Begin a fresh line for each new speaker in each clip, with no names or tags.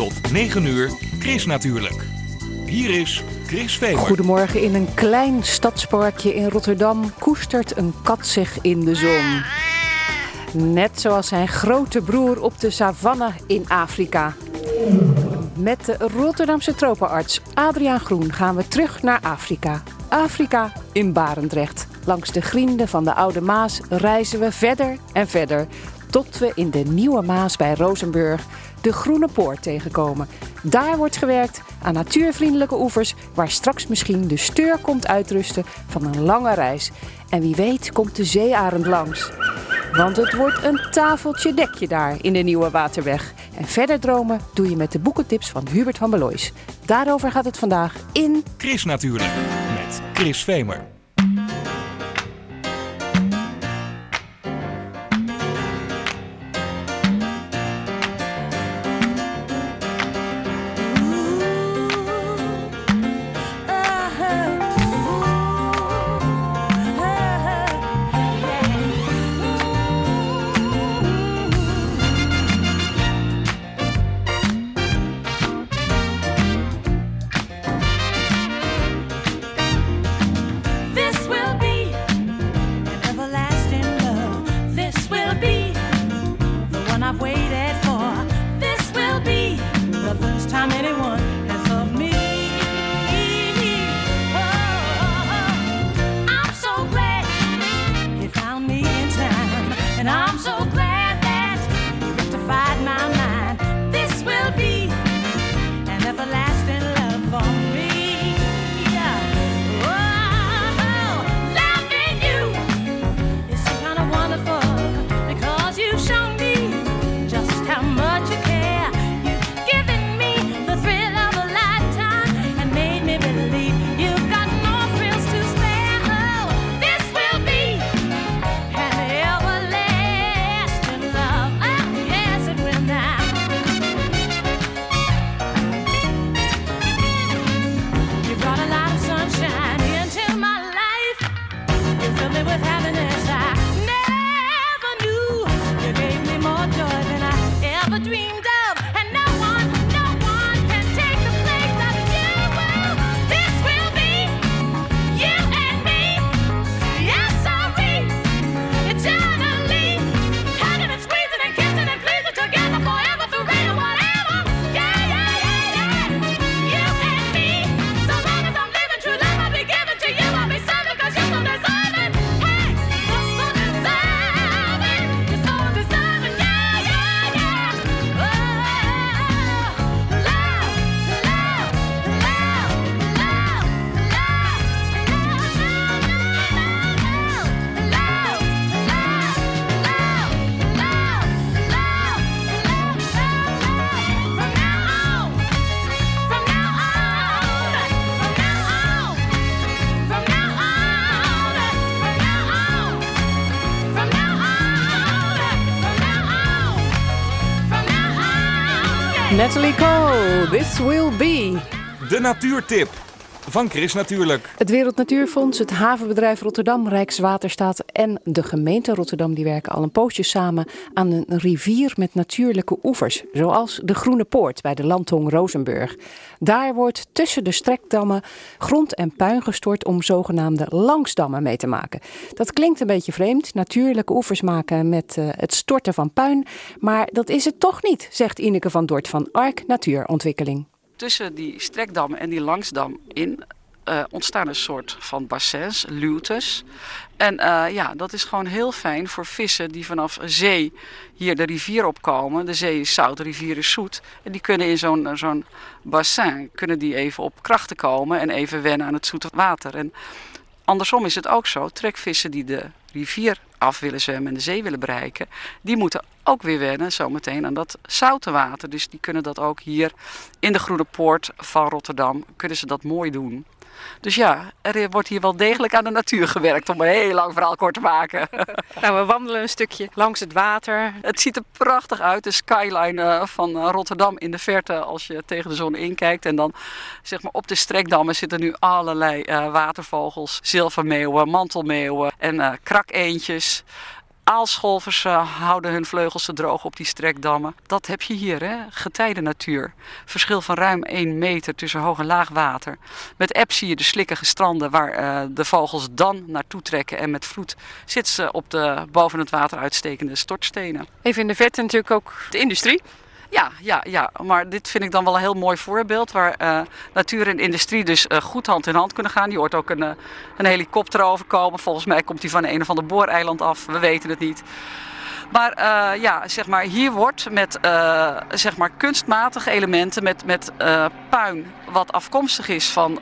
Tot 9 uur, Chris natuurlijk. Hier is Chris Vemer.
Goedemorgen. In een klein stadsparkje in Rotterdam koestert een kat zich in de zon. Net zoals zijn grote broer op de savanne in Afrika. Met de Rotterdamse tropenarts Adriaan Groen gaan we terug naar Afrika. Afrika in Barendrecht. Langs de grienden van de Oude Maas reizen we verder en verder. Tot we in de Nieuwe Maas bij Rozenburg de Groene Poort tegenkomen. Daar wordt gewerkt aan natuurvriendelijke oevers waar straks misschien de steur komt uitrusten van een lange reis. En wie weet komt de zeearend langs. Want het wordt een tafeltje dekje daar in de Nieuwe Waterweg. En verder dromen doe je met de boekentips van Hubert van Belois. Daarover gaat het vandaag in...
Chris natuurlijk, met Chris Vemer.
Natalie Cole, This Will Be.
De natuurtip van Chris natuurlijk.
Het Wereld Natuurfonds, het havenbedrijf Rotterdam, Rijkswaterstaat en de gemeente Rotterdam die werken al een poosje samen aan een rivier met natuurlijke oevers, zoals de Groene Poort bij de landtong Rozenburg. Daar wordt tussen de strekdammen grond en puin gestort om zogenaamde langsdammen mee te maken. Dat klinkt een beetje vreemd, natuurlijke oevers maken met eh, het storten van puin, maar dat is het toch niet, zegt Ineke van Dort van Ark Natuurontwikkeling.
Tussen die strekdam en die langsdam in eh, ontstaan een soort van bassins, luwtes. En eh, ja, dat is gewoon heel fijn voor vissen die vanaf zee hier de rivier opkomen. De zee is zout, de rivier is zoet. En die kunnen in zo'n eh, zo'n bassin kunnen die even op krachten komen en even wennen aan het zoete water. En andersom is het ook zo. Trekvissen die de rivier af willen zwemmen en de zee willen bereiken, die moeten ook weer wennen zometeen aan dat zoute water. Dus die kunnen dat ook hier in de Groene Poort van Rotterdam, kunnen ze dat mooi doen. Dus ja, er wordt hier wel degelijk aan de natuur gewerkt, om een heel lang verhaal kort te maken.
Nou, we wandelen een stukje langs het water.
Het ziet er prachtig uit, de skyline eh, van eh, Rotterdam in de verte als je tegen de zon inkijkt. En dan zeg maar op de strekdammen zitten nu allerlei eh, watervogels, zilvermeeuwen, mantelmeeuwen en eh krakeentjes. Aalscholvers eh, houden hun vleugels te droog op die strekdammen. Dat heb je hier, hè? getijdennatuur. Verschil van ruim 1 meter tussen hoog en laag water. Met eb zie je de slikkige stranden waar eh, de vogels dan naartoe trekken. En met vloed zitten ze op de boven het water uitstekende stortstenen.
Even in de verte natuurlijk ook de industrie.
Ja, ja, ja, maar dit vind ik dan wel een heel mooi voorbeeld waar eh, natuur en industrie dus eh, goed hand in hand kunnen gaan. Je hoort ook een, eh, een helikopter overkomen. Volgens mij komt die van een of ander booreiland af. We weten het niet. Maar ja, zeg maar, hier wordt met zeg maar kunstmatige elementen, met, met puin wat afkomstig is van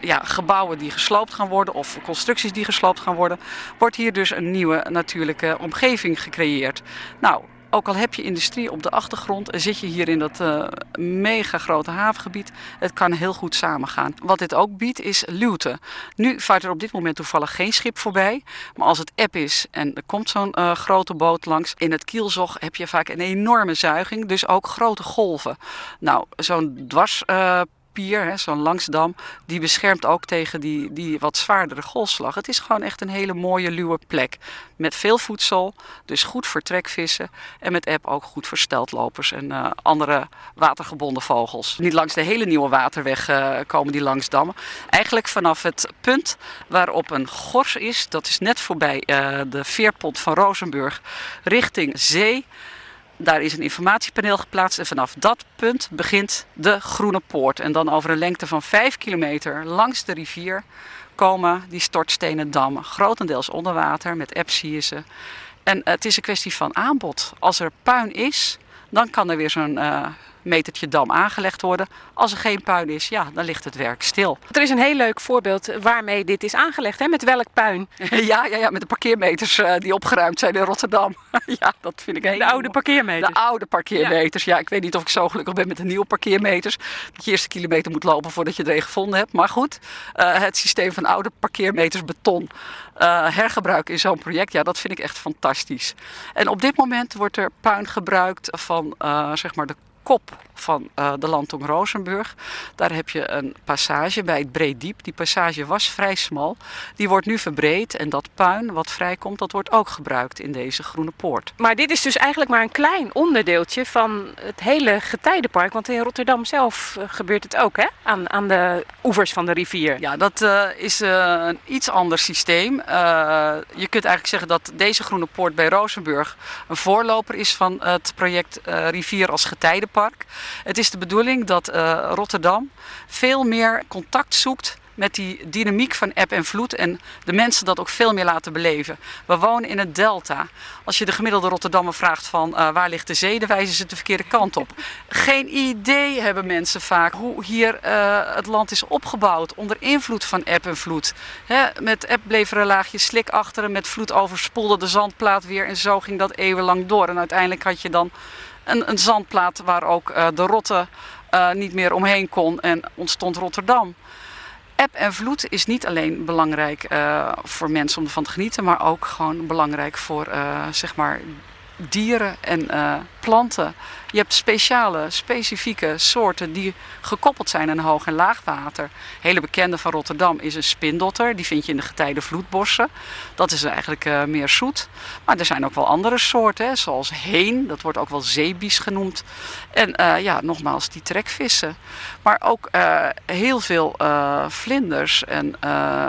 ja, gebouwen die gesloopt gaan worden of constructies die gesloopt gaan worden, wordt hier dus een nieuwe natuurlijke omgeving gecreëerd. Nou, ook al heb je industrie op de achtergrond, en zit je hier in dat eh, mega grote havengebied. Het kan heel goed samengaan. Wat dit ook biedt is luwte. Nu vaart er op dit moment toevallig geen schip voorbij. Maar als het eb is en er komt zo'n eh, grote boot langs, in het kielzog heb je vaak een enorme zuiging. Dus ook grote golven. Nou, zo'n dwars. Pier, zo'n langsdam, die beschermt ook tegen die, die wat zwaardere golfslag. Het is gewoon echt een hele mooie, luwe plek. Met veel voedsel, dus goed voor trekvissen. En met eb ook goed voor steltlopers en eh, andere watergebonden vogels. Niet langs de hele nieuwe waterweg eh, komen die langsdammen. Eigenlijk vanaf het punt waarop een gors is, dat is net voorbij eh, de veerpont van Rozenburg, richting zee. Daar is een informatiepaneel geplaatst en vanaf dat punt begint de Groene Poort. En dan over een lengte van 5 kilometer langs de rivier komen die stortstenen dammen. Grotendeels onder water met ze. En het is een kwestie van aanbod. Als er puin is, dan kan er weer zo'n eh, metertje dam aangelegd worden. Als er geen puin is, ja, dan ligt het werk stil.
Er is een heel leuk voorbeeld waarmee dit is aangelegd. Hè? Met welk puin?
ja, ja, ja, met de parkeermeters eh, die opgeruimd zijn in Rotterdam. ja, dat vind ik een
De oude parkeermeter.
De oude parkeermeters. Ja. ik weet niet of ik zo gelukkig ben met de nieuwe parkeermeters. Dat je eerst een kilometer moet lopen voordat je er een gevonden hebt. Maar goed, eh, het systeem van oude parkeermeters beton eh, hergebruiken in zo'n project, ja, dat vind ik echt fantastisch. En op dit moment wordt er puin gebruikt van zeg maar de kop van eh, de landtong Rozenburg. Daar heb je een passage bij het Breediep. Die passage was vrij smal. Die wordt nu verbreed en dat puin wat vrijkomt, dat wordt ook gebruikt in deze groene poort.
Maar dit is dus eigenlijk maar een klein onderdeeltje van het hele getijdenpark. Want in Rotterdam zelf eh, gebeurt het ook, hè? Aan, aan de oevers van de rivier.
Ja, dat eh, is een iets ander systeem. Je kunt eigenlijk zeggen dat deze groene poort bij Rozenburg een voorloper is van het project Rivier als getijdenpark. Het is de bedoeling dat eh, Rotterdam veel meer contact zoekt met die dynamiek van eb en vloed en de mensen dat ook veel meer laten beleven. We wonen in het delta. Als je de gemiddelde Rotterdammer vraagt van eh, waar ligt de zee, dan wijzen ze de verkeerde kant op. Geen idee hebben mensen vaak hoe hier eh, het land is opgebouwd onder invloed van eb en vloed. Hè, met eb bleef er een laagje slik achter en met vloed overspoelde de zandplaat weer en zo ging dat eeuwenlang door. En uiteindelijk had je dan een, zandplaat waar ook eh, de rotte eh, niet meer omheen kon en ontstond Rotterdam. Eb en vloed is niet alleen belangrijk eh, voor mensen om ervan te genieten, maar ook gewoon belangrijk voor zeg maar dieren en planten. Je hebt speciale, specifieke soorten die gekoppeld zijn aan hoog- en laagwater. Hele bekende van Rotterdam is een spindotter. Die vind je in de getijden vloedbossen. Dat is eigenlijk eh, meer zoet. Maar er zijn ook wel andere soorten, hè, zoals heen. Dat wordt ook wel zeebies genoemd. En eh, ja, nogmaals, die trekvissen. Maar ook eh, heel veel vlinders en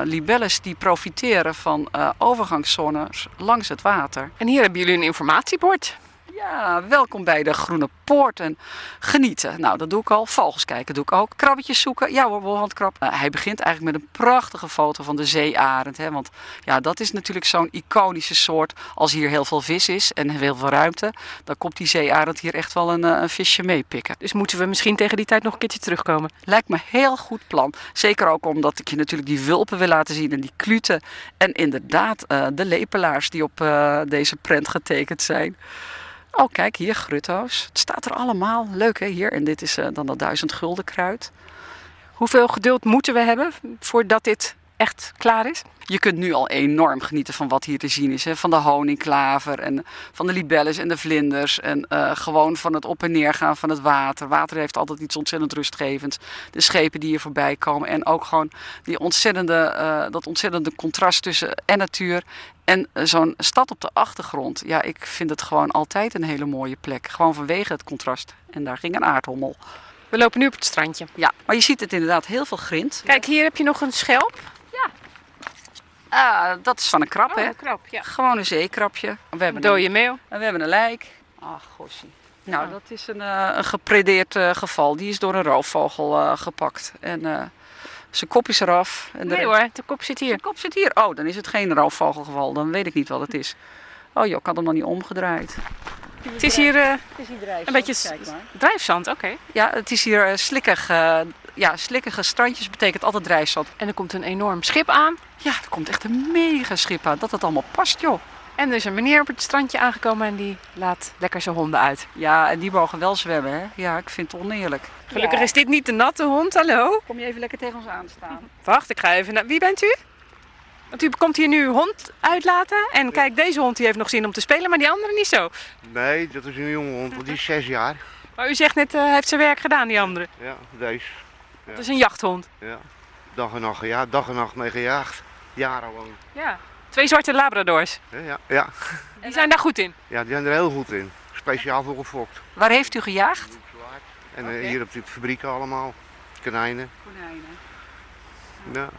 libelles die profiteren van overgangszones langs het water.
En hier hebben jullie een informatiebord.
Ja, welkom bij de Groene Poort en genieten. Nou, dat doe ik al. Vogels kijken doe ik ook. Krabbetjes zoeken. Ja hoor, wolhandkrab. Uh, hij begint eigenlijk met een prachtige foto van de zeearend. Hè? Want ja, dat is natuurlijk zo'n iconische soort. Als hier heel veel vis is en heel veel ruimte, dan komt die zeearend hier echt wel een, eh, een visje meepikken.
Dus moeten we misschien tegen die tijd nog een keertje terugkomen.
Lijkt me heel goed plan. Zeker ook omdat ik je natuurlijk die wulpen wil laten zien en die kluten. En inderdaad eh, de lepelaars die op eh, deze prent getekend zijn. Oh, kijk hier, grutto's. Het staat er allemaal. Leuk hè, hier. En dit is eh, dan dat duizend gulden kruid.
Hoeveel geduld moeten we hebben voordat dit echt klaar is?
Je kunt nu al enorm genieten van wat hier te zien is. Hè? Van de honingklaver en van de libelles en de vlinders. En eh, gewoon van het op en neer gaan van het water. Water heeft altijd iets ontzettend rustgevends. De schepen die hier voorbij komen. En ook gewoon die ontzettende, eh, dat ontzettende contrast tussen en natuur En eh, zo'n stad op de achtergrond, ja, ik vind het gewoon altijd een hele mooie plek. Gewoon vanwege het contrast. En daar ging een aardhommel.
We lopen nu op het strandje.
Ja, maar je ziet het inderdaad heel veel grind.
Kijk, hier heb je nog een schelp.
Ah, dat is van een krab, hè?
een krab, ja.
Gewoon een zeekrabje. We hebben
Dode
een,
meeuw.
en we hebben een lijk. Ach, gossie. Nou,
Ja.
dat is een, eh, een gepredeerd eh, geval. Die is door een roofvogel gepakt. En zijn kop is eraf. En de
Nee hoor, de kop zit hier.
Zijn kop zit hier. Oh, dan is het geen roofvogelgeval. Dan weet ik niet wat het is. Oh joh, ik had hem nog niet omgedraaid.
Het is hier eh,
Het is hier
een beetje drijfzand, oké.
Ja, het is hier eh, slikkig. eh, ja, slikkige strandjes betekent altijd drijfzand.
En er komt een enorm schip aan.
Ja, er komt echt een mega schip aan. Dat het allemaal past, joh.
En er is een meneer op het strandje aangekomen en die laat lekker zijn honden uit.
Ja, en die mogen wel zwemmen, hè. Ja, ik vind het oneerlijk.
Gelukkig is dit niet de natte hond, hallo.
Kom je even lekker tegen ons aanstaan?
Wacht, ik ga even naar... Wie bent u? Want u komt hier nu uw hond uitlaten. En kijk, deze hond die heeft nog zin om te spelen, maar die andere niet zo.
Nee, dat is een jonge hond, want die is zes jaar.
Maar u zegt net, eh, hij heeft zijn werk gedaan, die andere.
Ja, deze.
Dat is een jachthond.
Ja. Dag en nacht gejaagd, dag en nacht mee gejaagd. Jarenlang.
Ja. Twee zwarte labradors.
Ja, ja, ja.
Die zijn daar goed in.
ja, die zijn er heel goed in. Speciaal voor gefokt.
Waar heeft u gejaagd?
En eh, hier op die fabrieken allemaal. Konijnen.
Konijnen.
Ja.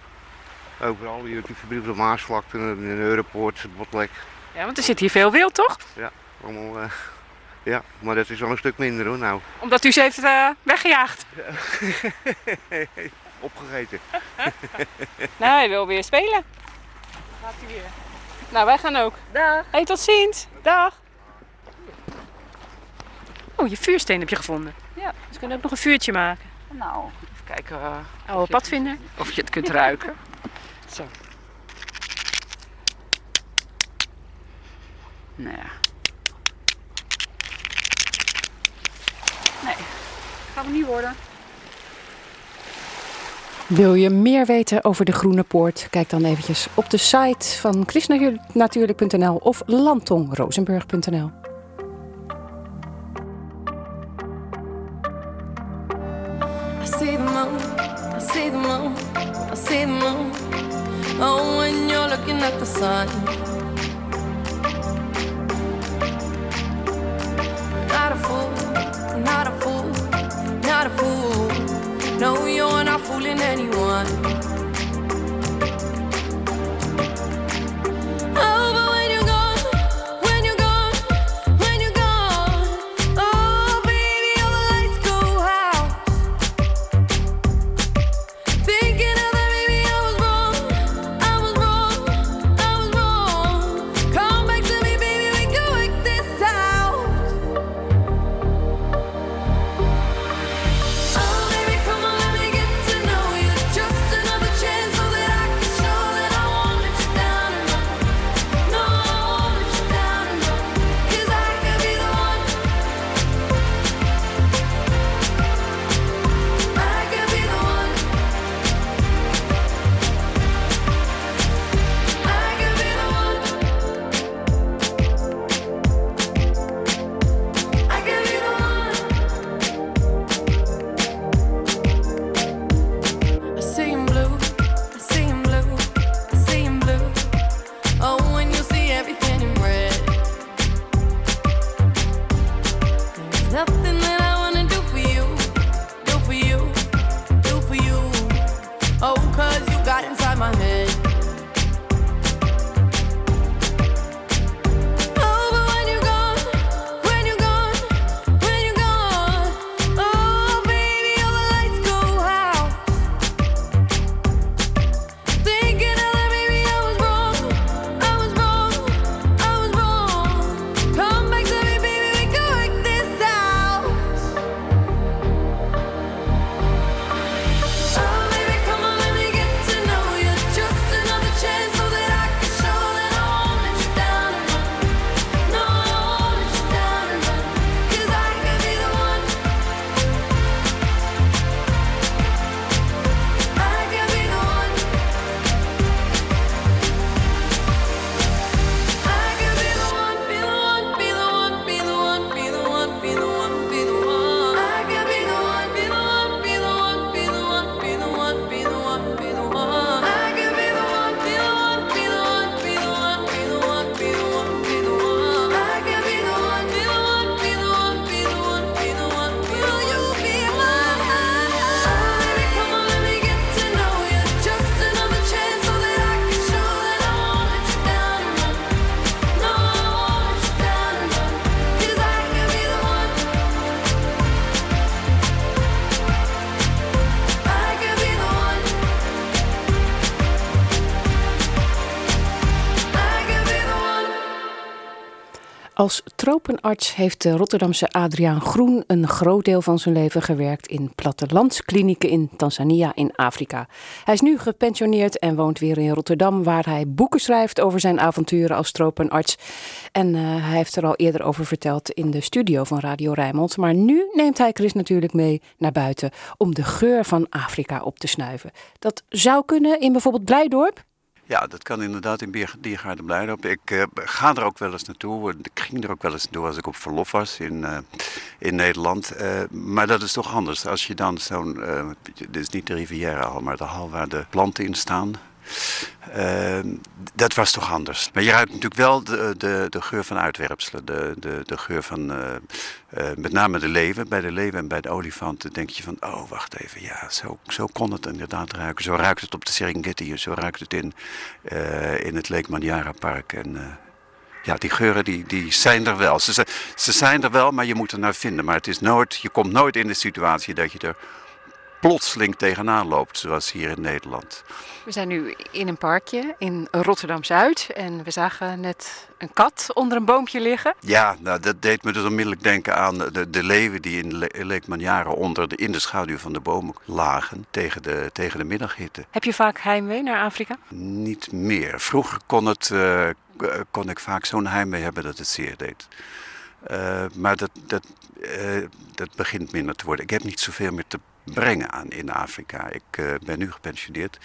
Overal, hier op die fabriek op de Maasvlakte, in de Europoort, Botlek.
Ja, want er zit hier veel wild, toch?
Allemaal, eh, ja, maar dat is wel een stuk minder hoor, nou.
Omdat u ze heeft eh, weggejaagd.
Opgegeten.
Nou, hij wil weer spelen. Gaat hij weer. Nou, wij gaan ook.
Dag.
Hey, tot ziens. Dag. Oh, je vuursteen heb je gevonden.
Ja.
Dus we kunnen ook nog een vuurtje maken.
Nou, even kijken eh,
Oude padvinder.
of je het kunt ruiken.
Zo.
Nou ja. Nee, gaat hem niet worden.
Wil je meer weten over de Groene Poort? Kijk dan eventjes op de site van chrisnatuurlijk.nl of landtongrozenburg.nl.
Oh. Not a fool, not a fool, not a fool. No, you're not fooling anyone.
Tropenarts heeft de Rotterdamse Adriaan Groen een groot deel van zijn leven gewerkt in plattelandsklinieken in Tanzania in Afrika. Hij is nu gepensioneerd en woont weer in Rotterdam, waar hij boeken schrijft over zijn avonturen als tropenarts. En eh, hij heeft er al eerder over verteld in de studio van Radio Rijnmond. Maar nu neemt hij Chris natuurlijk mee naar buiten om de geur van Afrika op te snuiven. Dat zou kunnen in bijvoorbeeld Blijdorp.
Ja, dat kan inderdaad in Diergaarde Blijdorp. Ik eh, ga er ook wel eens naartoe. Ik ging er ook wel eens naartoe als ik op verlof was in, eh, in Nederland. Eh, maar dat is toch anders. Als je dan zo'n, dit is niet de Riviera hal, maar de hal waar de planten in staan. Eh, dat was toch anders. Maar je ruikt natuurlijk wel de, de, de geur van uitwerpselen. De, de, de geur van eh, eh, met name de leeuwen. Bij de leeuwen en bij de olifanten denk je van... oh, wacht even, ja, zo, zo kon het inderdaad ruiken. Zo ruikt het op de Serengeti. Zo ruikt het in, eh, in het Lake Park. En, ja, die geuren die, die zijn er wel. Ze, ze zijn er wel, maar je moet er naar vinden. Maar het is nooit, je komt nooit in de situatie dat je er plotseling tegenaan loopt, zoals hier in Nederland.
We zijn nu in een parkje in Rotterdam-Zuid en we zagen net een kat onder een boompje liggen.
Ja, nou, dat deed me dus onmiddellijk denken aan de, de leeuwen die in Le- Lake Manyara onder de, in de schaduw van de bomen lagen tegen de, tegen de middaghitte.
Heb je vaak heimwee naar Afrika?
Niet meer. Vroeger kon, het, eh, kon ik vaak zo'n heimwee hebben dat het zeer deed. Eh, maar dat, dat, eh, dat begint minder te worden. Ik heb niet zoveel meer te brengen aan in Afrika. Ik eh, ben nu gepensioneerd.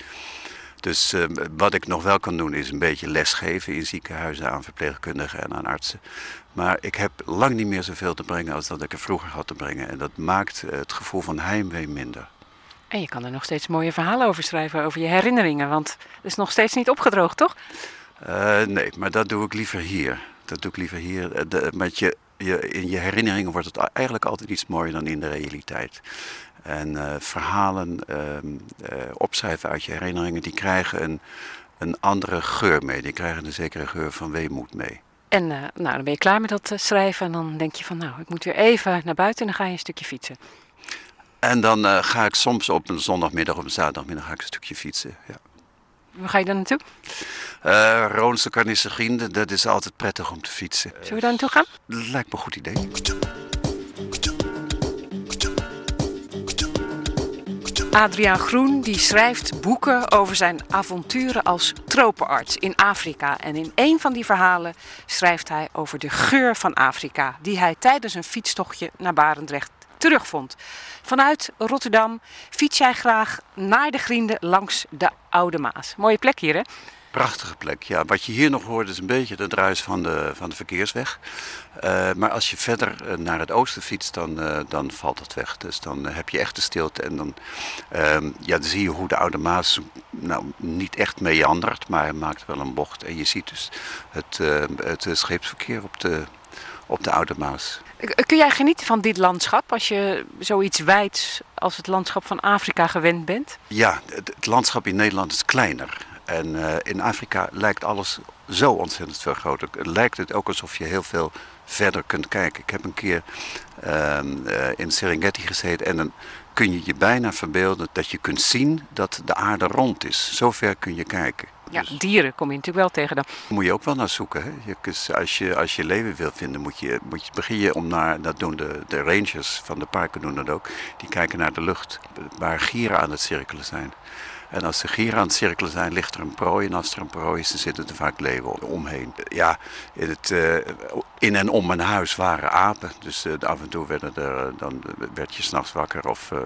Dus eh, wat ik nog wel kan doen is een beetje lesgeven in ziekenhuizen aan verpleegkundigen en aan artsen. Maar ik heb lang niet meer zoveel te brengen als dat ik er vroeger had te brengen. En dat maakt eh, het gevoel van heimwee minder.
En je kan er nog steeds mooie verhalen over schrijven, over je herinneringen, want het is nog steeds niet opgedroogd, toch?
Nee, maar dat doe ik liever hier. Dat doe ik liever hier. De, met je, je, in je herinneringen wordt het eigenlijk altijd iets mooier dan in de realiteit. En eh, verhalen ehm, eh, opschrijven uit je herinneringen, die krijgen een, een andere geur mee. Die krijgen een zekere geur van weemoed mee.
En eh, nou, dan ben je klaar met dat schrijven en dan denk je van, nou, ik moet weer even naar buiten en dan ga je een stukje fietsen.
En dan ga ik soms op een zondagmiddag of een zaterdagmiddag ga ik een stukje fietsen. Ja.
Waar ga je dan naartoe?
Eh Roonse dat is altijd prettig om te fietsen.
Zullen we daar naartoe gaan?
Lijkt me een goed idee.
Adriaan Groen die schrijft boeken over zijn avonturen als tropenarts in Afrika. En in een van die verhalen schrijft hij over de geur van Afrika, die hij tijdens een fietstochtje naar Barendrecht terugvond. Vanuit Rotterdam fiets jij graag naar de Griende langs de Oude Maas. Mooie plek hier, hè?
Prachtige plek. Ja, wat je hier nog hoort is een beetje de druis van de, van de verkeersweg. Eh, maar als je verder eh, naar het oosten fietst, dan, eh, dan valt dat weg. Dus dan heb je echt de stilte. En dan, ehm, ja, dan zie je hoe de Oude Maas nou, niet echt meandert, maar hij maakt wel een bocht. En je ziet dus het, het scheepsverkeer op de, op de Oude Maas.
Kun jij genieten van dit landschap als je zoiets wijds als het landschap van Afrika gewend bent?
Ja, het, het landschap in Nederland is kleiner. En eh, in Afrika lijkt alles zo ontzettend veel groter. Het lijkt het ook alsof je heel veel verder kunt kijken. Ik heb een keer eh, in Serengeti gezeten en dan kun je je bijna verbeelden dat je kunt zien dat de aarde rond is. Zo ver kun je kijken.
Ja,
Dus
dieren kom je natuurlijk wel tegen dan.
daar moet je ook wel naar zoeken. Hè? Je, als, je, als je leven wilt vinden, moet je, moet je, begin je om naar, dat doen de, de rangers van de parken doen dat ook, die kijken naar de lucht, waar gieren aan het cirkelen zijn. En als de gieren aan het cirkelen zijn, ligt er een prooi. En als er een prooi is, dan zitten er vaak leeuwen omheen. Ja, in, het, eh, in en om mijn huis waren apen. Dus eh, af en toe werden er, eh, dan werd je s'nachts wakker. Of eh,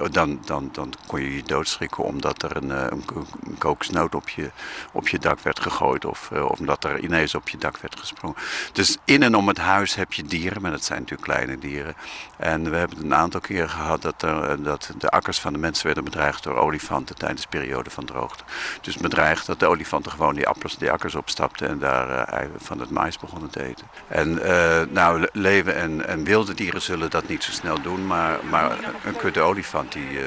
eh, dan, dan, dan kon je je doodschrikken omdat er een, eh, een, op je, op je dak werd gegooid. Of, eh, omdat er ineens op je dak werd gesprongen. Dus in en om het huis heb je dieren, maar dat zijn natuurlijk kleine dieren. En we hebben het een aantal keren gehad dat, er, eh, dat de akkers van de mensen werden bedreigd door olifanten tijdens de periode van droogte. Dus bedreigd dat de olifanten gewoon die, appels, die akkers opstapten en daar eh, van het mais begonnen te eten. En eh, nou, le- leven en, en wilde dieren zullen dat niet zo snel doen, maar, maar een kudde olifant die, eh,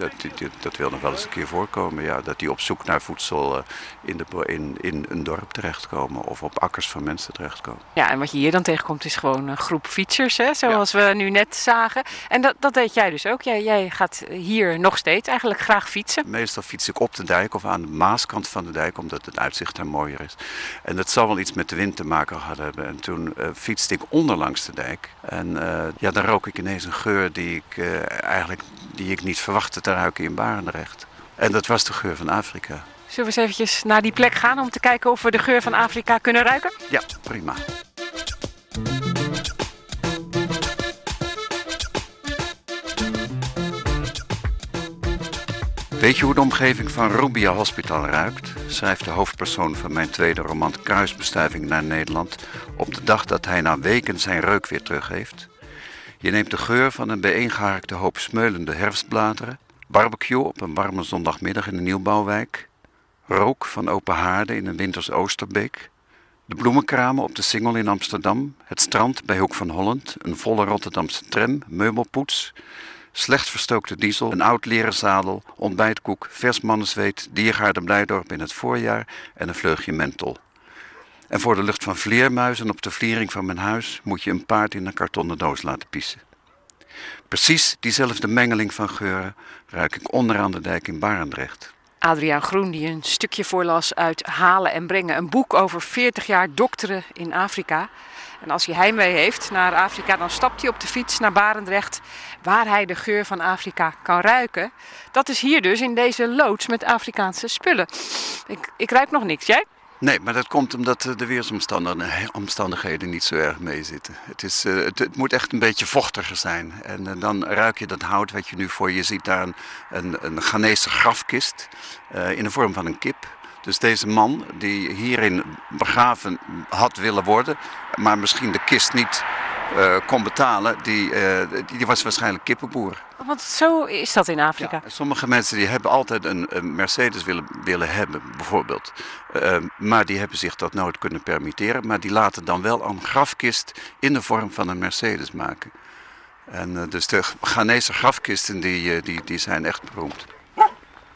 Dat, dat, dat wil nog wel eens een keer voorkomen, ja. Dat die op zoek naar voedsel eh, in, de, in, in een dorp terechtkomen of op akkers van mensen terechtkomen.
Ja, en wat je hier dan tegenkomt is gewoon een groep fietsers, hè, zoals we nu net zagen. En dat, dat deed jij dus ook. Jij, jij gaat hier nog steeds eigenlijk graag fietsen.
Meestal fiets ik op de dijk of aan de maaskant van de dijk, omdat het uitzicht daar mooier is. En dat zal wel iets met de wind te maken gehad hebben. En toen eh, fietste ik onderlangs de dijk. En eh, ja, dan rook ik ineens een geur die ik eigenlijk die ik niet verwachtte te ruiken in Barendrecht. En dat was de geur van Afrika.
Zullen we eens eventjes naar die plek gaan om te kijken of we de geur van Afrika kunnen ruiken?
Ja, prima. Weet je hoe de omgeving van Rubia Hospital ruikt? Schrijft de hoofdpersoon van mijn tweede roman Kruisbestuiving naar Nederland op de dag dat hij na weken zijn reuk weer terug heeft. Je neemt de geur van een bijeengeharkte hoop smeulende herfstbladeren, barbecue op een warme zondagmiddag in een nieuwbouwwijk, rook van open haarden in een winters Oosterbeek, de bloemenkramen op de Singel in Amsterdam, het strand bij Hoek van Holland, een volle Rotterdamse tram, meubelpoets, slecht verstookte diesel, een oud leren zadel, ontbijtkoek, vers mannenzweet, diergaarde Blijdorp in het voorjaar en een vleugje menthol. En voor de lucht van vleermuizen op de vliering van mijn huis moet je een paard in een kartonnen doos laten piezen. Precies diezelfde mengeling van geuren ruik ik onderaan de dijk in Barendrecht.
Adriaan Groen die een stukje voorlas uit Halen en Brengen. Een boek over 40 jaar dokteren in Afrika. En als hij heimwee heeft naar Afrika, dan stapt hij op de fiets naar Barendrecht, waar hij de geur van Afrika kan ruiken. Dat is hier dus in deze loods met Afrikaanse spullen. Ik, ik ruik nog niks, jij?
Nee, maar dat komt omdat eh, de weersomstandigheden omstandigheden niet zo erg meezitten. Eh, het, het moet echt een beetje vochtiger zijn. En eh, dan ruik je dat hout wat je nu voor je ziet daar een, een, Ghanese grafkist in de vorm van een kip. Dus deze man die hierin begraven had willen worden, maar misschien de kist niet eh, kon betalen, die, eh, die, die was waarschijnlijk kippenboer.
Want zo is dat in Afrika.
Ja, sommige mensen die hebben altijd een, een Mercedes willen, willen hebben, bijvoorbeeld. Eh, maar die hebben zich dat nooit kunnen permitteren. Maar die laten dan wel een grafkist in de vorm van een Mercedes maken. En eh, dus de Ghanese grafkisten die, die, die zijn echt beroemd.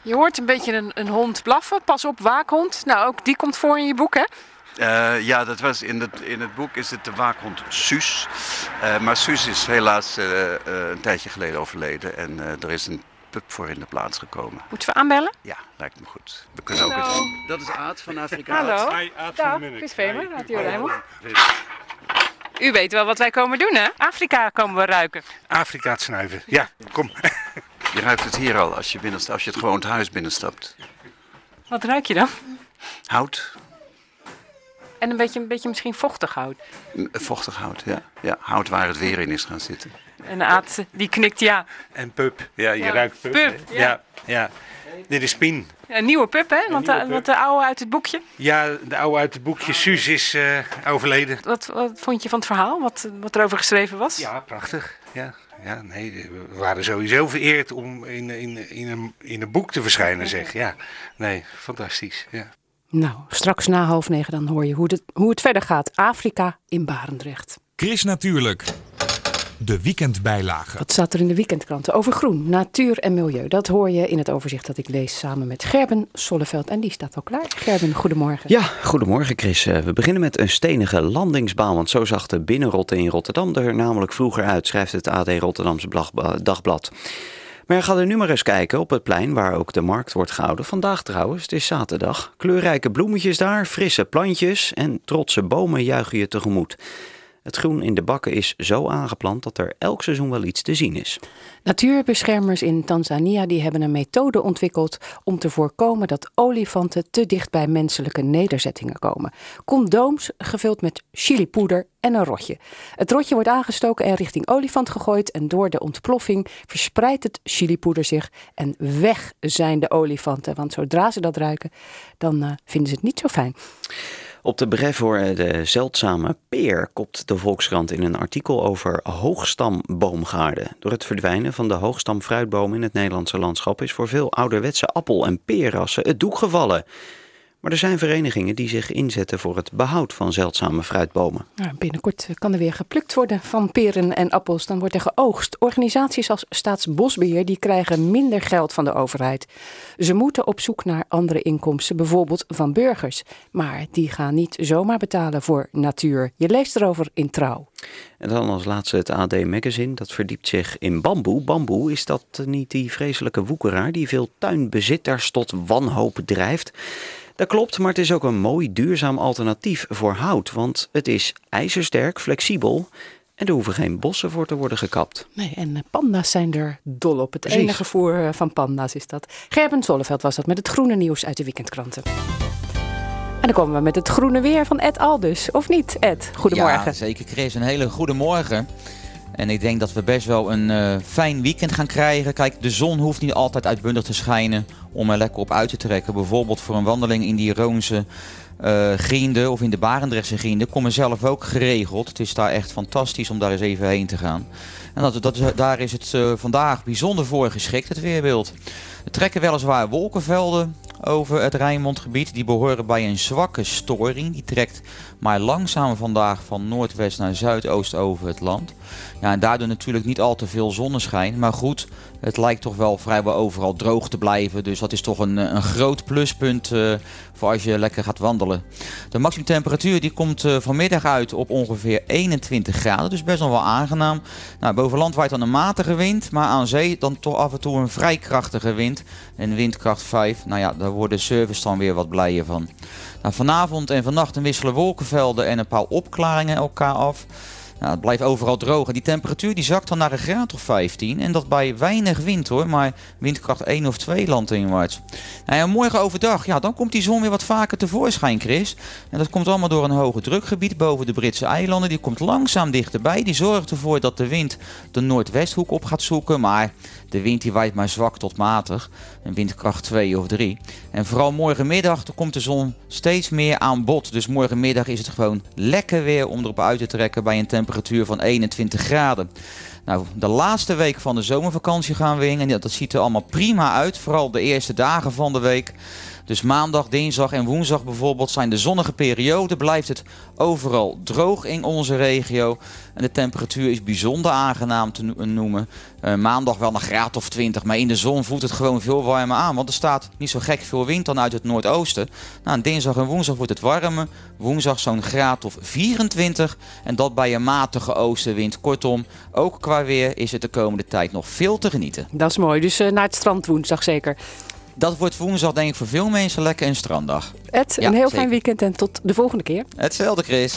Je hoort een beetje een, een hond blaffen. Pas op, waakhond. Nou, ook die komt voor in je boek, hè?
Eh, ja, dat was in het, in het boek is het de waakhond Suus. Eh, maar Suus is helaas eh, een tijdje geleden overleden. En eh, er is een pup voor in de plaats gekomen.
Moeten we aanbellen?
Ja, lijkt me goed. We kunnen ook eens... Dat is Aad van Afrika.
Hallo. Dag, Chris Vemer, Radio Rijnmond. U weet wel wat wij komen doen, hè? Afrika komen we ruiken.
Afrika het snuiven. Ja, kom.
Je ruikt het hier al als je, binnenstapt, als je het gewoon het huis binnenstapt.
Wat ruik je dan?
Hout,
En een beetje, een beetje misschien vochtig hout.
vochtig hout, ja. ja. Hout waar het weer in is gaan zitten.
En Aad, die knikt ja.
En pup. Ja, je
Ja,
ruikt pup.
ja.
ja. ja. Dit is Pien.
Een nieuwe pup, hè? Want,
nieuwe
de,
pup.
want de oude uit het boekje.
Ja, de oude uit het boekje Suus is eh, overleden.
Wat, wat vond je van het verhaal? Wat, wat erover geschreven was?
Ja, prachtig. Ja, ja, nee, we waren sowieso vereerd om in, in, in, een, in een boek te verschijnen, zeg. Ja, nee, fantastisch. Ja.
Nou, straks na half negen dan hoor je hoe, het hoe het verder gaat. Afrika in Barendrecht.
Chris Natuurlijk. De weekendbijlage.
Wat staat er in de weekendkranten over groen, natuur en milieu? Dat hoor je in het overzicht dat ik lees samen met Gerben Solleveld. En die staat al klaar. Gerben, goedemorgen.
Ja, goedemorgen Chris. Eh, We beginnen met een stenige landingsbaan, want zo zag de binnenrotte in Rotterdam er namelijk vroeger uit, schrijft het AD Rotterdamse Dagblad. Maar ga er nu maar eens kijken op het plein waar ook de markt wordt gehouden. Vandaag trouwens, het is zaterdag. Kleurrijke bloemetjes daar, frisse plantjes en trotse bomen juichen je tegemoet. Het groen in de bakken is zo aangeplant dat er elk seizoen wel iets te zien is.
Natuurbeschermers in Tanzania die hebben een methode ontwikkeld om te voorkomen dat olifanten te dicht bij menselijke nederzettingen komen. Condooms gevuld met chilipoeder en een rotje. Het rotje wordt aangestoken en richting olifant gegooid en door de ontploffing verspreidt het chilipoeder zich en weg zijn de olifanten. Want zodra ze dat ruiken, dan eh, vinden ze het niet zo fijn.
Op de bref voor de zeldzame peer kopt de Volkskrant in een artikel over hoogstamboomgaarden. Door het verdwijnen van de hoogstamfruitboom in het Nederlandse landschap is voor veel ouderwetse appel- en peerrassen het doek gevallen. Maar er zijn verenigingen die zich inzetten voor het behoud van zeldzame fruitbomen.
Nou, binnenkort kan er weer geplukt worden van peren en appels. Dan wordt er geoogst. Organisaties als Staatsbosbeheer die krijgen minder geld van de overheid. Ze moeten op zoek naar andere inkomsten, bijvoorbeeld van burgers. Maar die gaan niet zomaar betalen voor natuur. Je leest erover in Trouw.
En dan als laatste het AD Magazine. Dat verdiept zich in bamboe. Bamboe is dat niet die vreselijke woekeraar die veel tuinbezitters tot wanhoop drijft. Dat klopt, maar het is ook een mooi duurzaam alternatief voor hout. Want het is ijzersterk, flexibel en er hoeven geen bossen voor te worden gekapt.
Nee, en eh, panda's zijn er dol op. Het
Precies.
enige voer eh, van panda's is dat. Gerben Zolleveld was dat met het groene nieuws uit de weekendkranten. En dan komen we met het groene weer van Ed Aldus. Of niet, Ed? Goedemorgen.
Ja, zeker Chris. Een hele goede morgen. En ik denk dat we best wel een eh, fijn weekend gaan krijgen. Kijk, de zon hoeft niet altijd uitbundig te schijnen om er lekker op uit te trekken. Bijvoorbeeld voor een wandeling in die Roonse eh griende of in de Barendrechtse griende. Kom er zelf ook geregeld. Het is daar echt fantastisch om daar eens even heen te gaan. En dat, dat daar is het eh, vandaag bijzonder voor geschikt, het weerbeeld. Er trekken weliswaar wolkenvelden over het Rijnmondgebied. Die behoren bij een zwakke storing. Die trekt maar langzaam vandaag van noordwest naar zuidoost over het land. Ja, en daardoor natuurlijk niet al te veel zonneschijn. Maar goed, het lijkt toch wel vrijwel overal droog te blijven. Dus dat is toch een, eh, een groot pluspunt eh, voor als je lekker gaat wandelen. De maximumtemperatuur die komt eh, vanmiddag uit op ongeveer 21 graden. Dus best nog wel aangenaam. Nou, boven land waait dan een matige wind. Maar aan zee dan toch af en toe een vrij krachtige wind. En windkracht 5. Nou ja, daar worden service dan weer wat blijer van. Nou, vanavond en vannacht wisselen wolkenvelden en een paar opklaringen elkaar af. Nou, het blijft overal droog. En die temperatuur die zakt dan naar een graad of 15. En dat bij weinig wind hoor, maar windkracht 1 of 2 landinwaarts. Nou ja, morgen overdag, ja, dan komt die zon weer wat vaker tevoorschijn, Chris. En dat komt allemaal door een hoge drukgebied boven de Britse eilanden. Die komt langzaam dichterbij. Die zorgt ervoor dat de wind de noordwesthoek op gaat zoeken. Maar de wind die waait maar zwak tot matig. Een windkracht 2 of 3. En vooral morgenmiddag komt de zon steeds meer aan bod. Dus morgenmiddag is het gewoon lekker weer om erop uit te trekken bij een temperatuur van 21 graden. Nou, de laatste week van de zomervakantie gaan we in. En dat ziet er allemaal prima uit. Vooral de eerste dagen van de week. Dus maandag, dinsdag en woensdag bijvoorbeeld zijn de zonnige perioden. Blijft het overal droog in onze regio. En de temperatuur is bijzonder aangenaam te no- noemen. Eh, maandag wel een graad of 20, maar in de zon voelt het gewoon veel warmer aan. Want er staat niet zo gek veel wind dan uit het noordoosten. Nou, dinsdag en woensdag wordt het warmer. Woensdag zo'n graad of 24. En dat bij een matige oostenwind. Kortom, ook qua weer is het de komende tijd nog veel te genieten.
Dat is mooi. Dus eh, naar het strand woensdag zeker.
Dat wordt woensdag denk ik voor veel mensen lekker een stranddag.
Ed,
Ja,
een heel
zeker.
fijn weekend en tot de volgende keer.
Hetzelfde Chris.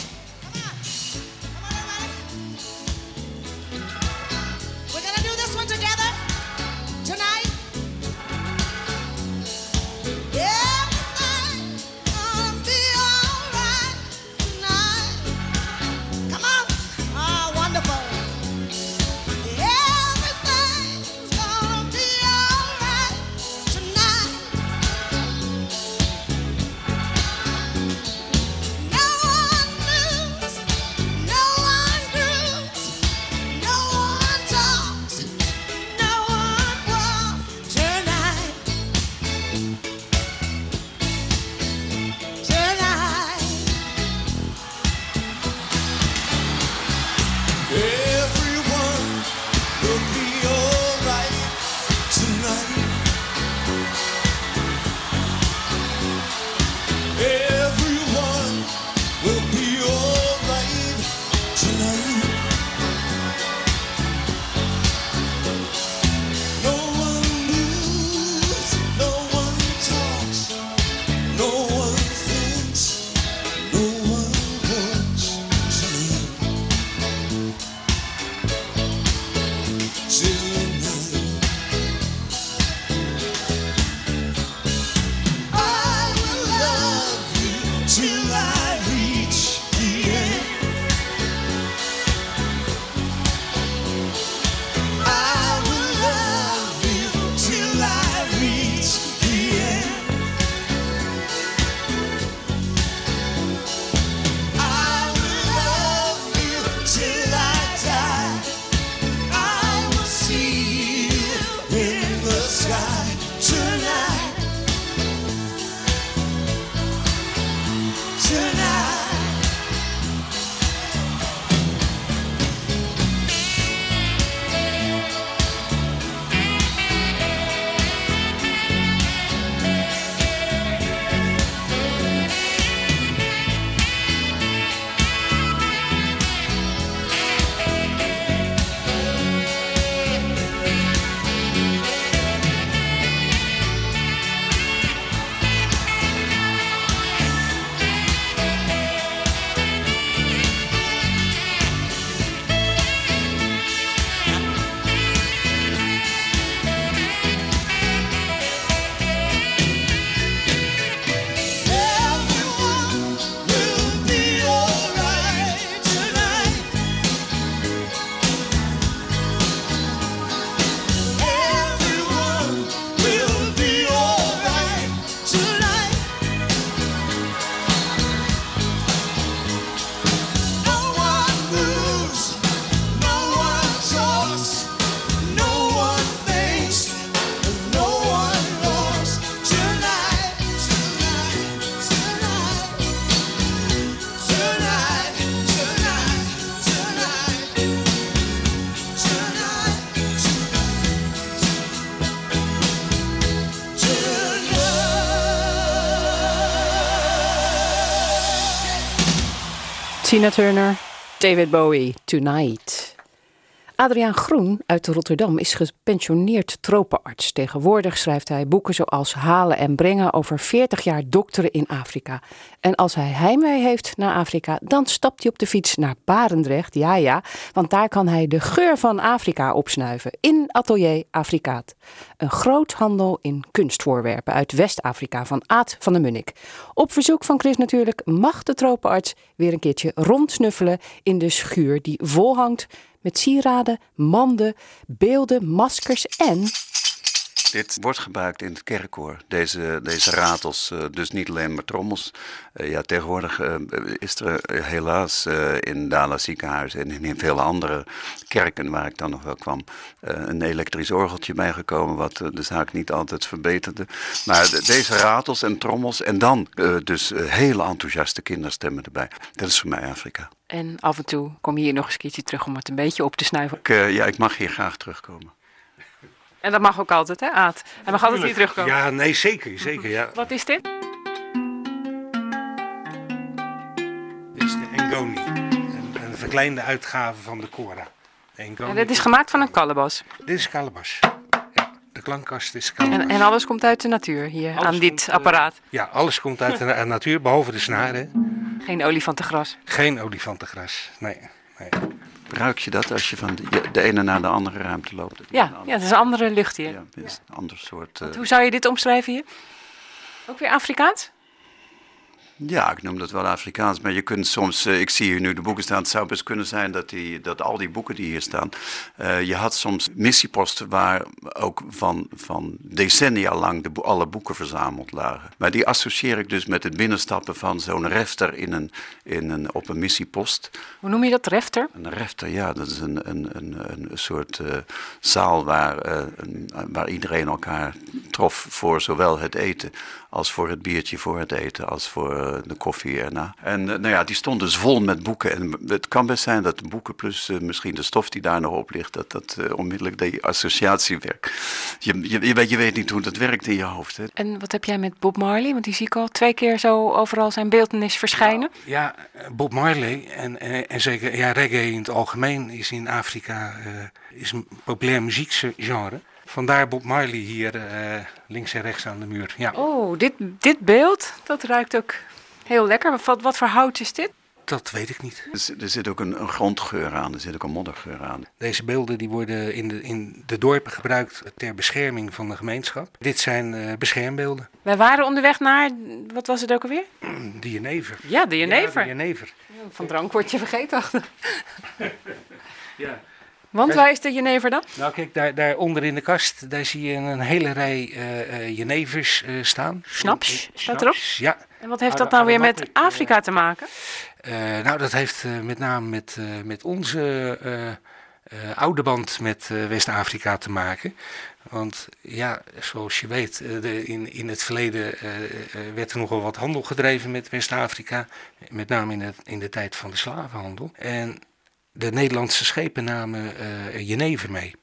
Tina Turner, David Bowie, Tonight. Adriaan Groen uit Rotterdam is gepensioneerd tropenarts. Tegenwoordig schrijft hij boeken zoals Halen en Brengen over 40 jaar dokteren in Afrika. En als hij heimwee heeft naar Afrika, dan stapt hij op de fiets naar Barendrecht. Ja, ja, want daar kan hij de geur van Afrika opsnuiven in Atelier Afrikaat. Een groothandel in kunstvoorwerpen uit West-Afrika van Aad van der Munnik. Op verzoek van Chris natuurlijk mag de tropenarts weer een keertje rondsnuffelen in de schuur die volhangt met sieraden, manden, beelden, maskers en
Dit wordt gebruikt in het kerkkoor, deze, deze ratels, eh, dus niet alleen maar trommels. Eh, ja, tegenwoordig eh, is er helaas in Dala ziekenhuis en in veel andere kerken waar ik dan nog wel kwam, een elektrisch orgeltje bijgekomen wat de zaak niet altijd verbeterde. Maar de- deze ratels en trommels en dan dus hele enthousiaste kinderstemmen erbij. Dat is voor mij Afrika.
En af en toe kom je hier nog eens een keertje terug om het een beetje op te snuiven.
Ik, ja, ik mag hier graag terugkomen.
En dat mag ook altijd, hè, Aad? Hij mag altijd hier terugkomen.
Ja, nee, zeker, zeker, ja.
Wat is dit?
Dit is de Engoni. Een, een verkleinde uitgave van de Cora. De Engoni.
Ja, dit is gemaakt van een kalebas.
Dit is Calabas. Ja, de klankkast is Calabas.
En, en alles komt uit de natuur hier
Alles
aan dit
komt, eh,
apparaat.
Ja, alles komt uit de na- natuur, behalve de snaren.
Geen olifantengras.
Geen olifantengras. Nee, nee.
Ruik je dat als je van de, de ene naar de andere ruimte loopt?
Ja, ja, het is een andere lucht hier.
Ja, het is een ander soort. eh,
Hoe zou je dit omschrijven hier? Ook weer Afrikaans?
Ja, ik noem dat wel Afrikaans, maar je kunt soms, eh, ik zie hier nu de boeken staan, het zou best kunnen zijn dat, die, dat al die boeken die hier staan, eh, je had soms missieposten waar ook van, van decennia lang de, alle boeken verzameld lagen. Maar die associeer ik dus met het binnenstappen van zo'n refter in een, in een, op een missiepost.
Hoe noem je dat? Refter?
Een refter, ja, dat is een, een, een, een soort eh, zaal waar, waar iedereen elkaar trof voor zowel het eten als voor het biertje voor het eten, als voor eh, de koffie erna. En eh, nou ja, die stond dus vol met boeken. En het kan best zijn dat de boeken plus eh, misschien de stof die daar nog op ligt, dat dat onmiddellijk die associatie werkt. Je, je, je, weet, je weet niet hoe dat werkt in je hoofd. Hè?
En wat heb jij met Bob Marley? Want die zie ik al twee keer zo overal zijn beeldenis verschijnen.
Ja, Bob Marley en, en, en zeker ja, reggae in het algemeen is in Afrika eh, is een populair muziekgenre. Vandaar Bob Marley hier eh, links en rechts aan de muur. Ja,
Oh, dit, dit beeld, dat ruikt ook heel lekker. Wat, wat voor hout is dit?
dat weet ik niet.
Er, zit- er zit ook een, een grondgeur aan, er zit ook een moddergeur aan.
Deze beelden die worden in de, in de dorpen gebruikt ter bescherming van de gemeenschap. Dit zijn eh, beschermbeelden.
Wij waren onderweg naar, wat was het ook alweer?
De jenever.
Ja, de jenever.
Ja, de jenever.
Van drank word je vergeten.
Ja.
Want waar is de jenever dan?
Nou kijk, daar, daar onder in de kast, daar zie je een hele rij eh, jenevers eh, staan.
Snaps, staat erop?
Ja.
En wat heeft
Ara-
dat nou weer met Afrika te maken?
Nou, dat heeft met name met, met onze oude band met West-Afrika te maken. Want ja, zoals je weet, de, in, in het verleden werd er nogal wat handel gedreven met West-Afrika. Met name in, het, in de tijd van de slavenhandel. En de Nederlandse schepen namen eh Jenever mee.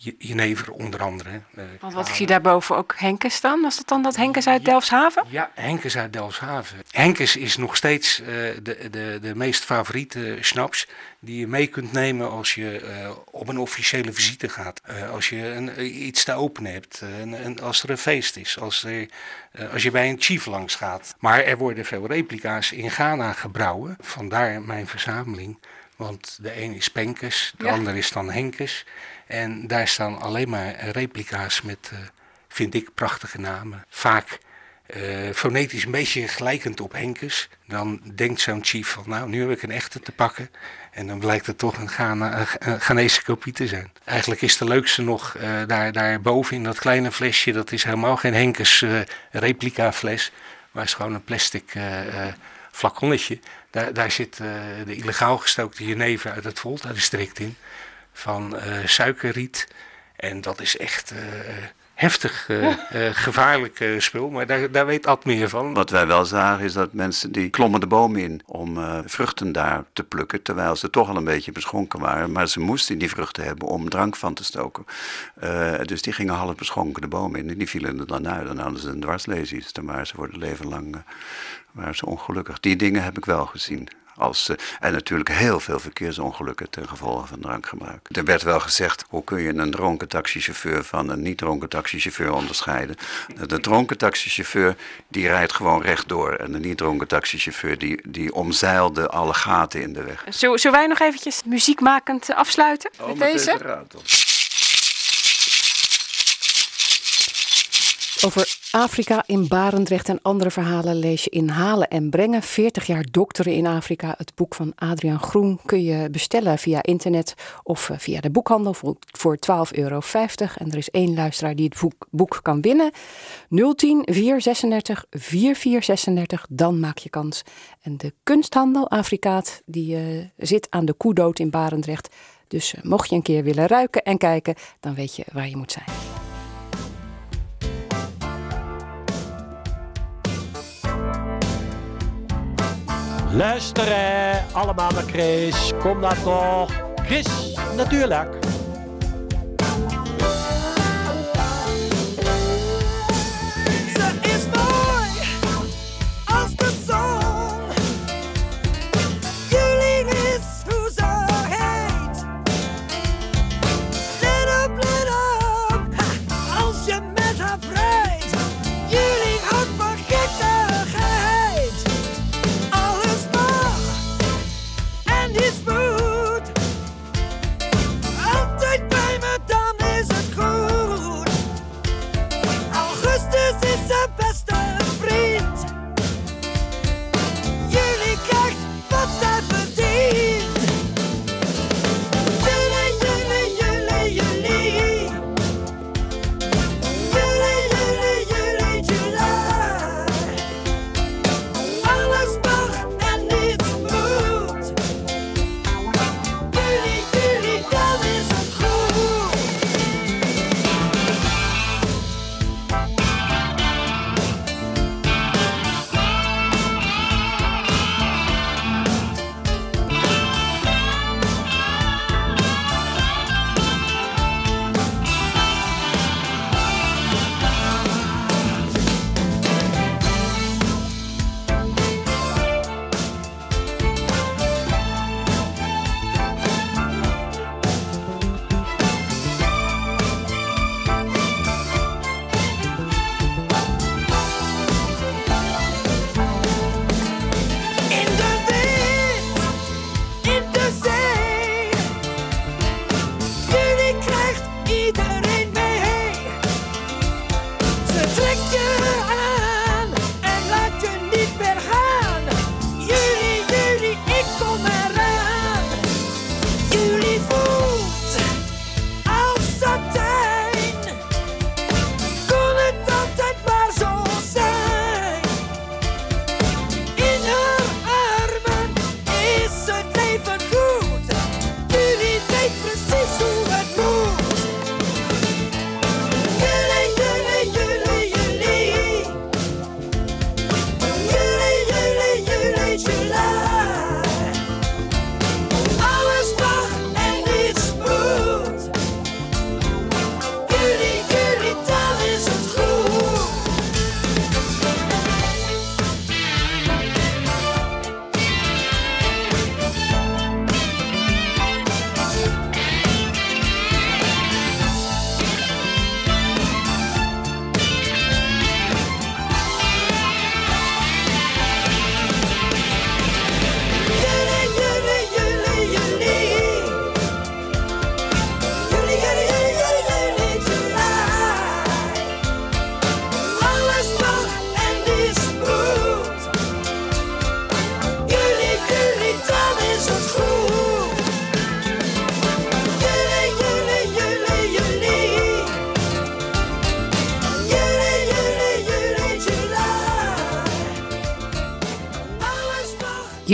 Je- Jenever onder andere. eh,
Want wat ik zie daarboven ook Henkes staan. Was dat dan dat Henkes uit Delfshaven?
ja, Henkes uit Delfshaven. Henkes is nog steeds eh, de, de, de meest favoriete schnaps die je mee kunt nemen als je op een officiële visite gaat. Als je een, iets te openen hebt, en, en als er een feest is, als, er, als je bij een chief langs gaat. Maar er worden veel replica's in Ghana gebrouwen, vandaar mijn verzameling. Want de een is Penkes, de
Ja.
ander is dan Henkes. En daar staan alleen maar replica's met, eh, vind ik, prachtige namen. Vaak eh, fonetisch een beetje gelijkend op Henkes. Dan denkt zo'n chief van, nou, nu heb ik een echte te pakken. En dan blijkt het toch een, Ghana, een Ghanese kopie te zijn. Eigenlijk is de leukste nog eh, daar, daar boven in dat kleine flesje. Dat is helemaal geen Henkes replica fles. Maar is gewoon een plastic flaconnetje. Daar, zit eh, de illegaal gestookte jenever uit het Volta-district in. Van eh, suikerriet. En dat is echt eh, heftig eh, eh, gevaarlijk eh, spul. Maar daar, daar weet Ad meer van.
Wat wij wel zagen is dat mensen die klommen de boom in om eh, vruchten daar te plukken, terwijl ze toch al een beetje beschonken waren. Maar ze moesten die vruchten hebben om drank van te stoken. Eh, dus die gingen half beschonken de boom in en die vielen er dan uit. Dan hadden ze een dwarslezing. Dan waren ze voor het leven lang waren ze ongelukkig. Die dingen heb ik wel gezien. Als, eh, en natuurlijk heel veel verkeersongelukken ten gevolge van drankgebruik. Er werd wel gezegd, hoe kun je een dronken taxichauffeur van een niet dronken taxichauffeur onderscheiden? De dronken taxichauffeur die rijdt gewoon rechtdoor. En de niet dronken taxichauffeur die, die omzeilde alle gaten in de weg.
Zullen, zullen wij nog eventjes muziekmakend afsluiten
Oh,
met deze? Over Afrika in Barendrecht en andere verhalen lees je in Halen en Brengen. 40 jaar dokteren in Afrika. Het boek van Adriaan Groen kun je bestellen via internet of eh, via de boekhandel voor, voor 12,50 euro. En er is één luisteraar die het boek, boek kan winnen. 010 436 4436, dan maak je kans. En de kunsthandel Afrikaat die eh, zit aan de Koedood in Barendrecht. Dus eh, mocht je een keer willen ruiken en kijken, dan weet je waar je moet zijn.
Luisteren allemaal naar Chris. Kom nou toch. Chris, natuurlijk.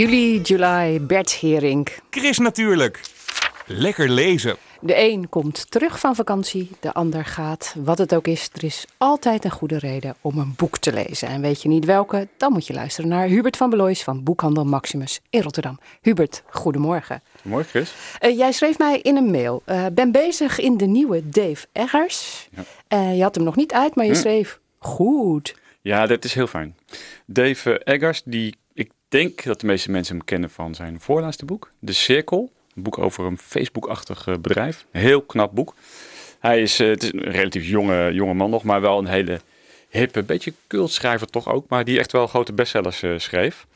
Juli, July, Bert Hering.
Chris natuurlijk. Lekker lezen.
De een komt terug van vakantie, de ander gaat. Wat het ook is, er is altijd een goede reden om een boek te lezen. En weet je niet welke, dan moet je luisteren naar Hubert van Belois van Boekhandel Maximus in Rotterdam. Hubert, goedemorgen.
Mooi, Chris.
Eh, jij schreef mij in een mail. eh, ben bezig in de nieuwe Dave Eggers.
Ja.
Eh, je had hem nog niet uit, maar je
Hm.
schreef goed.
Ja, dat is heel fijn. Dave Eggers, die, denk dat de meeste mensen hem kennen van zijn voorlaatste boek, De Cirkel. Een boek over een Facebook-achtig eh, bedrijf. Heel knap boek. Hij is, eh, het is een relatief jonge, jonge man nog, maar wel een hele hippe, beetje cultschrijver toch ook, maar die echt wel grote bestsellers eh, schreef.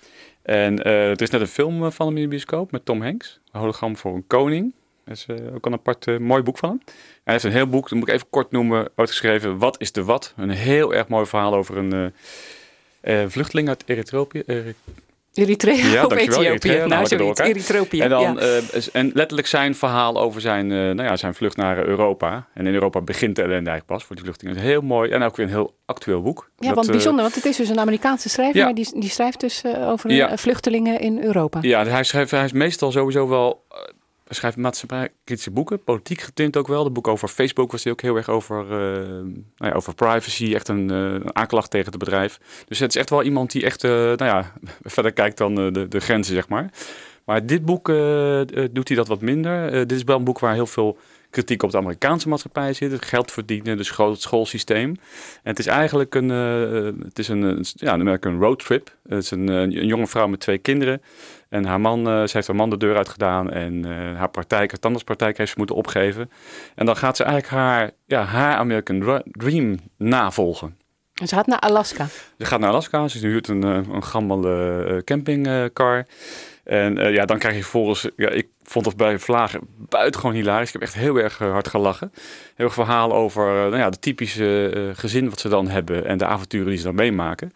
En eh, er is net een film van hem in de bioscoop met Tom Hanks. Hologram voor een koning. Dat is ook een apart mooi boek van hem. Hij heeft een heel boek, dat moet ik even kort noemen, uitgeschreven. Wat is de wat? Een heel erg mooi verhaal over een vluchteling uit Eritreë. Eri-
Eritrea
Ja,
of Ethiopië. Nou,
nou,
zoiets.
En, dan,
ja.
eh, en letterlijk zijn verhaal over zijn, eh, nou ja, zijn vlucht naar Europa. En in Europa begint de ellende eigenlijk pas voor die vluchtelingen. Is heel mooi en ook weer een heel actueel boek.
ja,
Dat,
want
eh,
bijzonder, want het is dus een Amerikaanse schrijver,
Ja.
maar die, die schrijft dus over vluchtelingen in Europa.
Ja, hij, schrijft, hij is meestal sowieso wel. Hij schrijft maatschappijkritische boeken, politiek getint ook wel. De boek over Facebook was hij ook heel erg over, eh, nou ja, over privacy, echt een, eh, een aanklacht tegen het bedrijf. Dus het is echt wel iemand die echt, eh, nou ja, verder kijkt dan de, de grenzen, zeg maar. Maar dit boek doet hij dat wat minder. Dit is wel een boek waar heel veel kritiek op de Amerikaanse maatschappij zit. Het geld verdienen, dus groot schoolsysteem. En het is eigenlijk een, eh, het is een, een, ja, een American road trip. Het is een, eh, een jonge vrouw met twee kinderen. En haar man, eh, ze heeft haar man de deur uitgedaan en haar praktijk, haar tandartspraktijk heeft ze moeten opgeven. En dan gaat ze eigenlijk haar, ja, haar American Dream navolgen.
En ze gaat naar Alaska.
Ze gaat naar Alaska, ze huurt een, een gammele campingcar. En ja, dan krijg je vervolgens, ja, ik vond het bij Vlagen buitengewoon hilarisch. Ik heb echt heel erg eh, hard gelachen. Heel erg verhaal over eh, nou ja, de typische eh, gezin wat ze dan hebben en de avonturen die ze dan meemaken.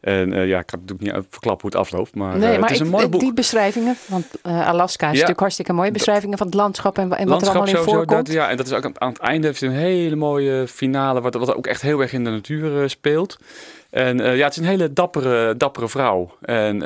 En ja, ik kan natuurlijk niet verklappen hoe het afloopt, maar, het is
ik-
een mooi boek.
die beschrijvingen, want eh, Alaska is natuurlijk hartstikke mooi. Beschrijvingen van het landschap en, en wat er allemaal in
sowieso,
voorkomt.
dat- ja, en dat is ook aan, het einde heeft een hele mooie finale, wat, wat ook echt heel erg in de natuur speelt. En ja, het is een hele dappere, dappere vrouw. En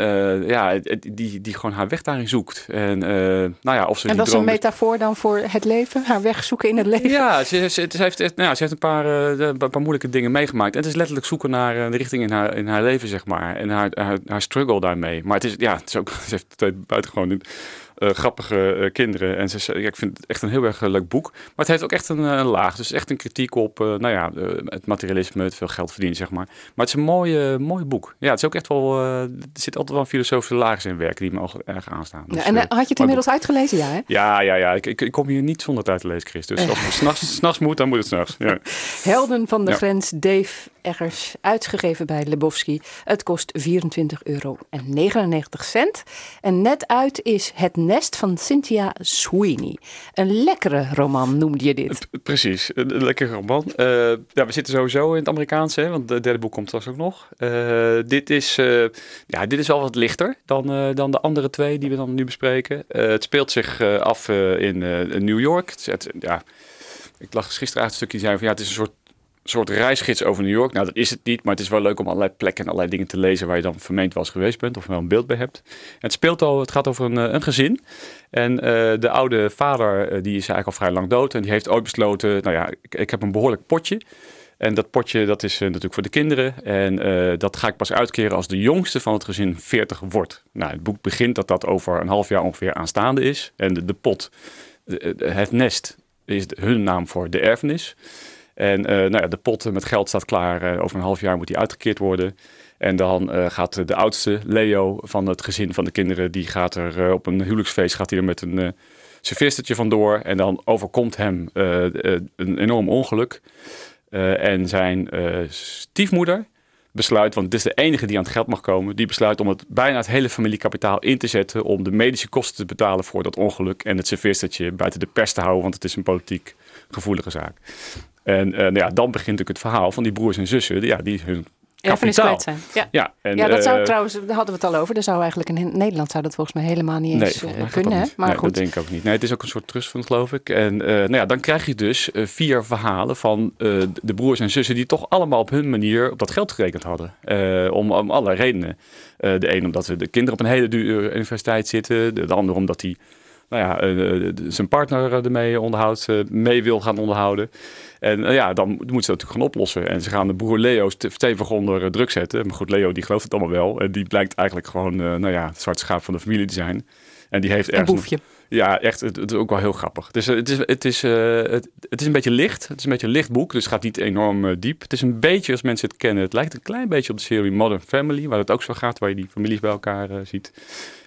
ja, die, die gewoon haar weg daarin zoekt. En nou ja, of ze
en dat is een metafoor dan voor het leven, haar weg zoeken in het leven.
Ja, ze, ze, ze heeft, nou ja, ze heeft een paar, eh, een paar moeilijke dingen meegemaakt. En het is letterlijk zoeken naar eh, de richting in haar, in haar leven, zeg maar. En haar, haar, haar struggle daarmee. Maar het is, ja, het is ook, ze heeft twee buitengewoon eh, grappige eh, kinderen. En ze, ja, ik vind het echt een heel erg eh, leuk boek. Maar het heeft ook echt een, een laag. Dus echt een kritiek op nou ja, het materialisme, het veel geld verdienen, zeg maar. Maar het is een mooi, mooi boek. Ja, het is ook echt wel, er zit altijd wel een filosofische laag in werken die me ook erg aanstaan.
Ja,
Dus,
en had je het inmiddels uitgelezen? Ja, hè?
ja, ja, ja. Ik, ik, ik kom hier niet zonder tijd te lezen, Chris. Dus als het s'nachts, s'nachts moet, dan moet het s'nachts. Ja.
Helden van de
Ja.
grens, Dave Eggers, uitgegeven bij Lebowski. Het kost 24,99 euro. En net uit is Het Nest van Cynthia Sweeney. Een lekkere roman noemde je dit.
Precies, een lekkere roman. Eh, ja, we zitten sowieso in het Amerikaanse, hè, want het derde boek komt straks ook nog. Eh, dit, is, eh, ja, dit is al wat lichter dan, dan de andere twee die we dan nu bespreken. Het speelt zich af in New York. Het, ja, ik lag gisteren uit een stukje zei van ja, het is een soort soort reisgids over New York. Nou, dat is het niet, maar het is wel leuk om allerlei plekken en allerlei dingen te lezen waar je dan vermeend eens geweest bent of wel een beeld bij hebt. Het speelt al, het gaat over een, eh, een gezin. En eh, de oude vader, eh, die is eigenlijk al vrij lang dood en die heeft ooit besloten, nou ja, ik, heb een behoorlijk potje. En dat potje, dat is natuurlijk voor de kinderen. En dat ga ik pas uitkeren als de jongste van het gezin 40 wordt. Nou, het boek begint dat dat over een half jaar ongeveer aanstaande is. En de, pot, het nest, is hun naam voor de erfenis. En eh, nou ja, de pot met geld staat klaar. Eh, over een half jaar moet die uitgekeerd worden. En dan eh, gaat de oudste, Leo, van het gezin van de kinderen... die gaat er op een huwelijksfeest gaat hij er met een uh, vandoor. En dan overkomt hem een enorm ongeluk. En zijn stiefmoeder besluit, want het is de enige die aan het geld mag komen... die besluit om het bijna het hele familiekapitaal in te zetten... om de medische kosten te betalen voor dat ongeluk... en het serveerstertje buiten de pers te houden... want het is een politiek gevoelige zaak. En uh, nou ja, dan begint natuurlijk het verhaal van die broers en zussen, die, ja, die hun
Erfenis kwijt zijn. Ja,
ja, en,
ja dat zou
uh,
trouwens, daar hadden we het al over. Dat zou eigenlijk in Nederland zou dat volgens mij helemaal niet eens
nee,
uh, kunnen. Maar
nee,
goed.
dat denk ik ook niet. Nee, het is ook een soort trustfund, geloof ik. En uh, nou ja, dan krijg je dus vier verhalen van uh, de broers en zussen die toch allemaal op hun manier op dat geld gerekend hadden. Uh, om, om allerlei redenen. Uh, de een omdat de kinderen op een hele dure universiteit zitten. De, de ander omdat die nou ja, uh, zijn partner ermee onderhoudt, uh, mee wil gaan onderhouden. En uh, ja, dan moeten ze dat natuurlijk gaan oplossen. En ze gaan de broer Leo stevig onder druk zetten. Maar goed, Leo die gelooft het allemaal wel. En die blijkt eigenlijk gewoon, nou ja, het zwarte schaap van de familie te zijn. En die heeft
een
ergens
boefje.
Een, Ja, echt. Het, het is ook wel heel grappig. Dus eh, het, is, het, is, eh, het, het is een beetje licht. Het is een beetje een licht boek, dus het gaat niet enorm eh, diep. Het is een beetje, als mensen het kennen, het lijkt een klein beetje op de serie Modern Family, waar het ook zo gaat, waar je die families bij elkaar eh, ziet.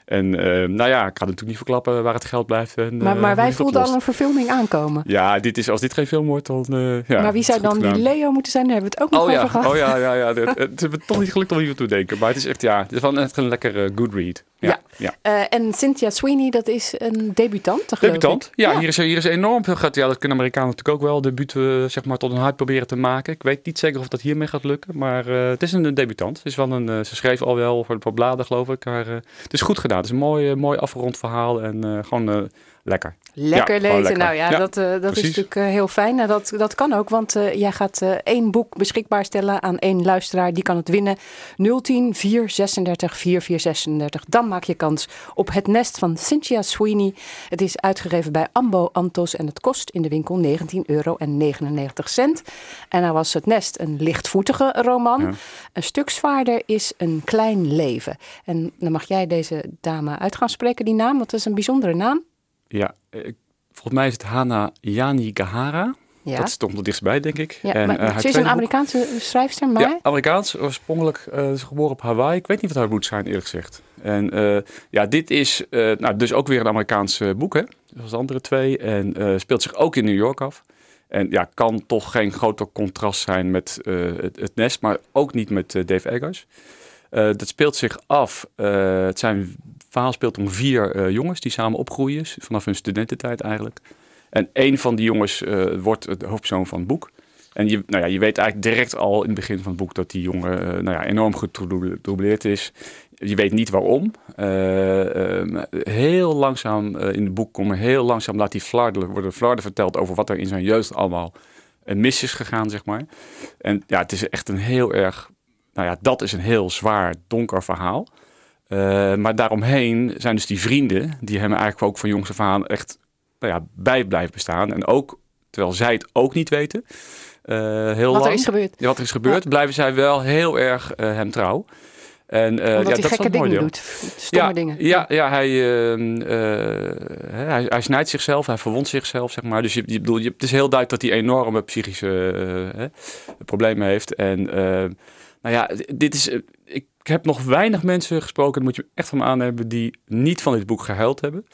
En eh, nou ja, ik ga natuurlijk niet verklappen waar het geld blijft. En,
Maar,
eh,
maar wij
het
voelden al een verfilming aankomen.
Ja, dit is, als dit geen film wordt, dan. eh, ja,
maar wie zou dan die. Leo moeten zijn? Daar hebben we het ook nog
Oh
over
ja,
gehad.
oh ja, ja, ja. Het, het is me toch niet gelukt om hier te denken. Maar het is echt, ja, het is wel echt een lekker eh, good read. Ja,
Ja.
Ja.
Eh, en Cynthia Sweeney, dat is een debutant,
Debutant. Ja, Hier, is, hier is enorm veel gaat. Ja, dat kunnen Amerikanen natuurlijk ook wel. Debuut eh, zeg maar tot een hype proberen te maken. Ik weet niet zeker of dat hiermee gaat lukken. Maar eh, het is een, debutant. Het is wel een, ze schreef al wel voor een paar bladen, geloof ik. Maar het is goed gedaan. Het is een mooi, mooi afgerond verhaal. En gewoon lekker.
Lekker lezen.
lekker.
Nou ja, dat, eh, dat is natuurlijk eh, heel fijn. En dat, dat kan ook, want eh, jij gaat één boek beschikbaar stellen aan één luisteraar. Die kan het winnen. 010 436 4436. Dan maak je kans op het nest van Cynthia Sweeney. Het is uitgegeven bij Ambo Antos en het kost in de winkel 19,99 euro. En nou was het nest een lichtvoetige roman.
Ja.
Een stuk zwaarder is Een Klein Leven. En dan mag jij deze dame uit gaan spreken, die naam. Want dat is een bijzondere naam.
Ja, eh, volgens mij is het Hana Yani Gahara.
Ja.
Dat stond er dichtstbij, denk ik.
Ja,
En,
maar
eh,
ze is een
boek-
Amerikaanse schrijfster, maar...
Ja, Amerikaans, oorspronkelijk eh, is geboren op Hawaii. Ik weet niet wat haar roots zijn, eerlijk gezegd. En ja, dit is nou, dus ook weer een Amerikaans boek, hè? Zoals de andere twee. En speelt zich ook in New York af. En ja, kan toch geen groter contrast zijn met het, het nest, maar ook niet met Dave Eggers. Eh, dat speelt zich af. eh, het zijn verhaal speelt om vier eh, jongens die samen opgroeien, vanaf hun studententijd eigenlijk. En één van die jongens wordt de hoofdpersoon van het boek. En je, nou ja, je weet eigenlijk direct al in het begin van het boek dat die jongen nou ja, enorm getroubleerd is. Je weet niet waarom. Eh, eh, heel langzaam in het boek komen, heel langzaam laat die flarden, worden flarden verteld over wat er in zijn jeugd allemaal mis is gegaan, zeg maar. En ja, het is echt een heel erg, nou ja, dat is een heel zwaar, donker verhaal. Eh, maar daaromheen zijn dus die vrienden, die hem eigenlijk ook van jongs af aan echt nou ja, bij blijven bestaan. En ook, terwijl zij het ook niet weten, eh, heel
Wat er is gebeurd.
Ja, wat er is gebeurd, blijven zij wel heel erg eh, hem trouw. En, eh,
Omdat
ja,
hij
dat
gekke dingen
deel.
doet. Stomme
ja,
dingen.
Ja, ja hij, ehm, eh, hij, hij snijdt zichzelf, hij verwondt zichzelf, zeg maar. Dus je, je, bedoel, je, het is heel duidelijk dat hij enorme psychische problemen heeft. En eh, nou ja, dit is... eh, ik heb nog weinig mensen gesproken, dat moet je echt van me aannemen, die niet van dit boek gehuild hebben.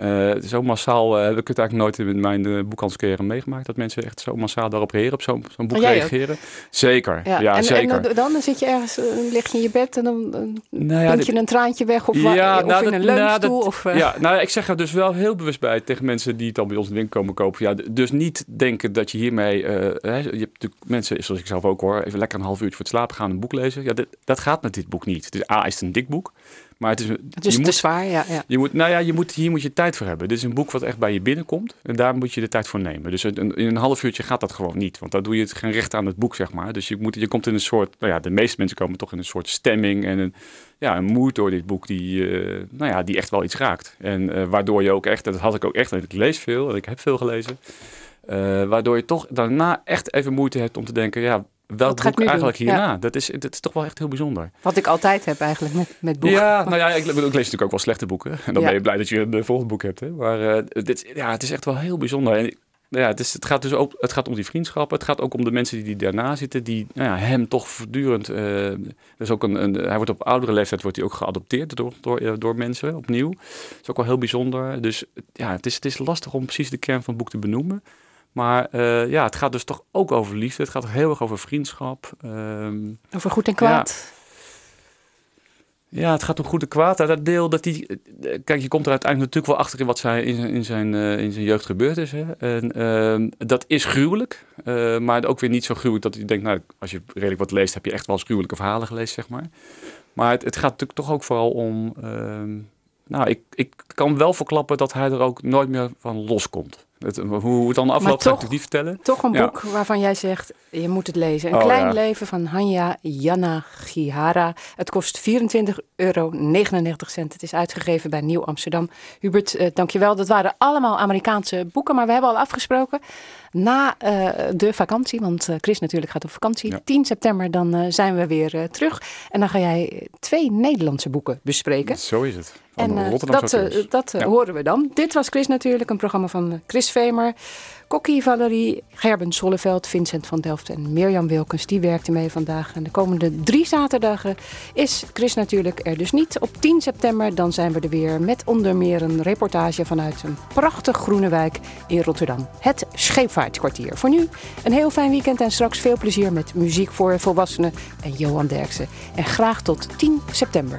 Eh, zo massaal eh, heb ik het eigenlijk nooit in mijn uh, meegemaakt. Dat mensen echt zo massaal daarop reageren, op zo'n zo'n boek
Oh, ook?
reageren. Zeker, ja,
en,
zeker.
en dan- dan zit je ergens, eh, lig je in je bed en dan, dan
Nou ja,
je een traantje weg of, wa- of
nou,
in
dat-
een
nou,
leunstoel. of, eh,
Ja, nou, ik zeg er dus wel heel bewust bij tegen mensen die het dan bij ons in de winkel komen kopen. Ja, dus niet denken dat je hiermee... eh, hè, je hebt natuurlijk mensen, zoals ik zelf ook hoor, even lekker een half uurtje voor het slapen gaan een boek lezen. Ja, dit- dat gaat met dit boek niet. Dus A is het een dik boek, maar het is...
het is
je
te
moet,
zwaar, ja. ja.
je moet, nou ja, je moet, hier moet je tijd voor hebben. Dit is een boek wat echt bij je binnenkomt. En daar moet je de tijd voor nemen. Dus in een half uurtje gaat dat gewoon niet. Want dan doe je het geen recht aan het boek, zeg maar. Dus je, moet, je komt in een soort... Nou ja, de meeste mensen komen toch in een soort stemming en een, ja, een moed door dit boek die, eh, nou ja, die echt wel iets raakt. En eh, waardoor je ook echt... Dat had ik ook echt. en Ik lees veel en ik heb veel gelezen. eh, waardoor je toch daarna echt even moeite hebt om te denken... Ja, welk boek eigenlijk
doen?
hierna?
Ja.
Dat, is, dat is toch wel echt heel bijzonder.
Wat ik altijd heb eigenlijk met, met boeken.
Ja, nou ja, ik, ik lees natuurlijk ook wel slechte boeken. En dan
Ja.
ben je blij dat je een volgende boek hebt. Hè? Maar eh, dit, ja, het is echt wel heel bijzonder. En, ja, het, is, het gaat dus ook het gaat om die vriendschappen. Het gaat ook om de mensen die daarna zitten, die nou ja, hem toch voortdurend. eh, er is ook een, een, hij wordt op oudere leeftijd wordt hij ook geadopteerd door, door, eh, door mensen opnieuw. Dat is ook wel heel bijzonder. Dus ja, het is, het is lastig om precies de kern van het boek te benoemen. Maar eh, ja, het gaat dus toch ook over liefde. Het gaat heel erg over vriendschap. Ehm,
Over goed en kwaad.
ja, het gaat om goed en kwaad. Dat deel dat die. eh, Kijk, je komt er uiteindelijk natuurlijk wel achter in wat zij in zijn, in zijn, eh, in zijn jeugd gebeurd is. Hè. En ehm, dat is gruwelijk. maar ook weer niet zo gruwelijk dat je denkt, nou, als je redelijk wat leest, heb je echt wel eens gruwelijke verhalen gelezen, zeg maar. Maar het, het gaat natuurlijk toch ook vooral om. ehm, nou, ik, ik kan wel verklappen dat hij er ook nooit meer van loskomt. Het, hoe, het dan afloopt, ga ik natuurlijk niet vertellen.
Toch een
Ja.
boek waarvan jij zegt, je moet het lezen. Een
Oh,
klein
ja.
leven van Hanya Yanagihara. Het kost 24,99 euro. Het is uitgegeven bij Nieuw Amsterdam. Hubert, eh, dankjewel. Dat waren allemaal Amerikaanse boeken, maar we hebben al afgesproken. Na eh, de vakantie. Want eh, Chris natuurlijk gaat op vakantie. 10 september dan eh, zijn we weer terug. En dan ga jij twee Nederlandse boeken bespreken.
Zo is het. Van
En dat, dat
Ja.
horen we dan. Dit was Chris natuurlijk, een programma van Chris Vemer. Kokkie Valerie, Gerben Solleveld, Vincent van Delft en Mirjam Wilkens. Die werkten mee vandaag. En de komende drie zaterdagen is Chris natuurlijk er dus niet. Op 10 september dan zijn we er weer met onder meer een reportage vanuit een prachtig groene wijk in Rotterdam. Het Scheepvaartkwartier. Voor nu een heel fijn weekend en straks veel plezier met muziek voor volwassenen en Johan Derksen. En graag tot 10 september.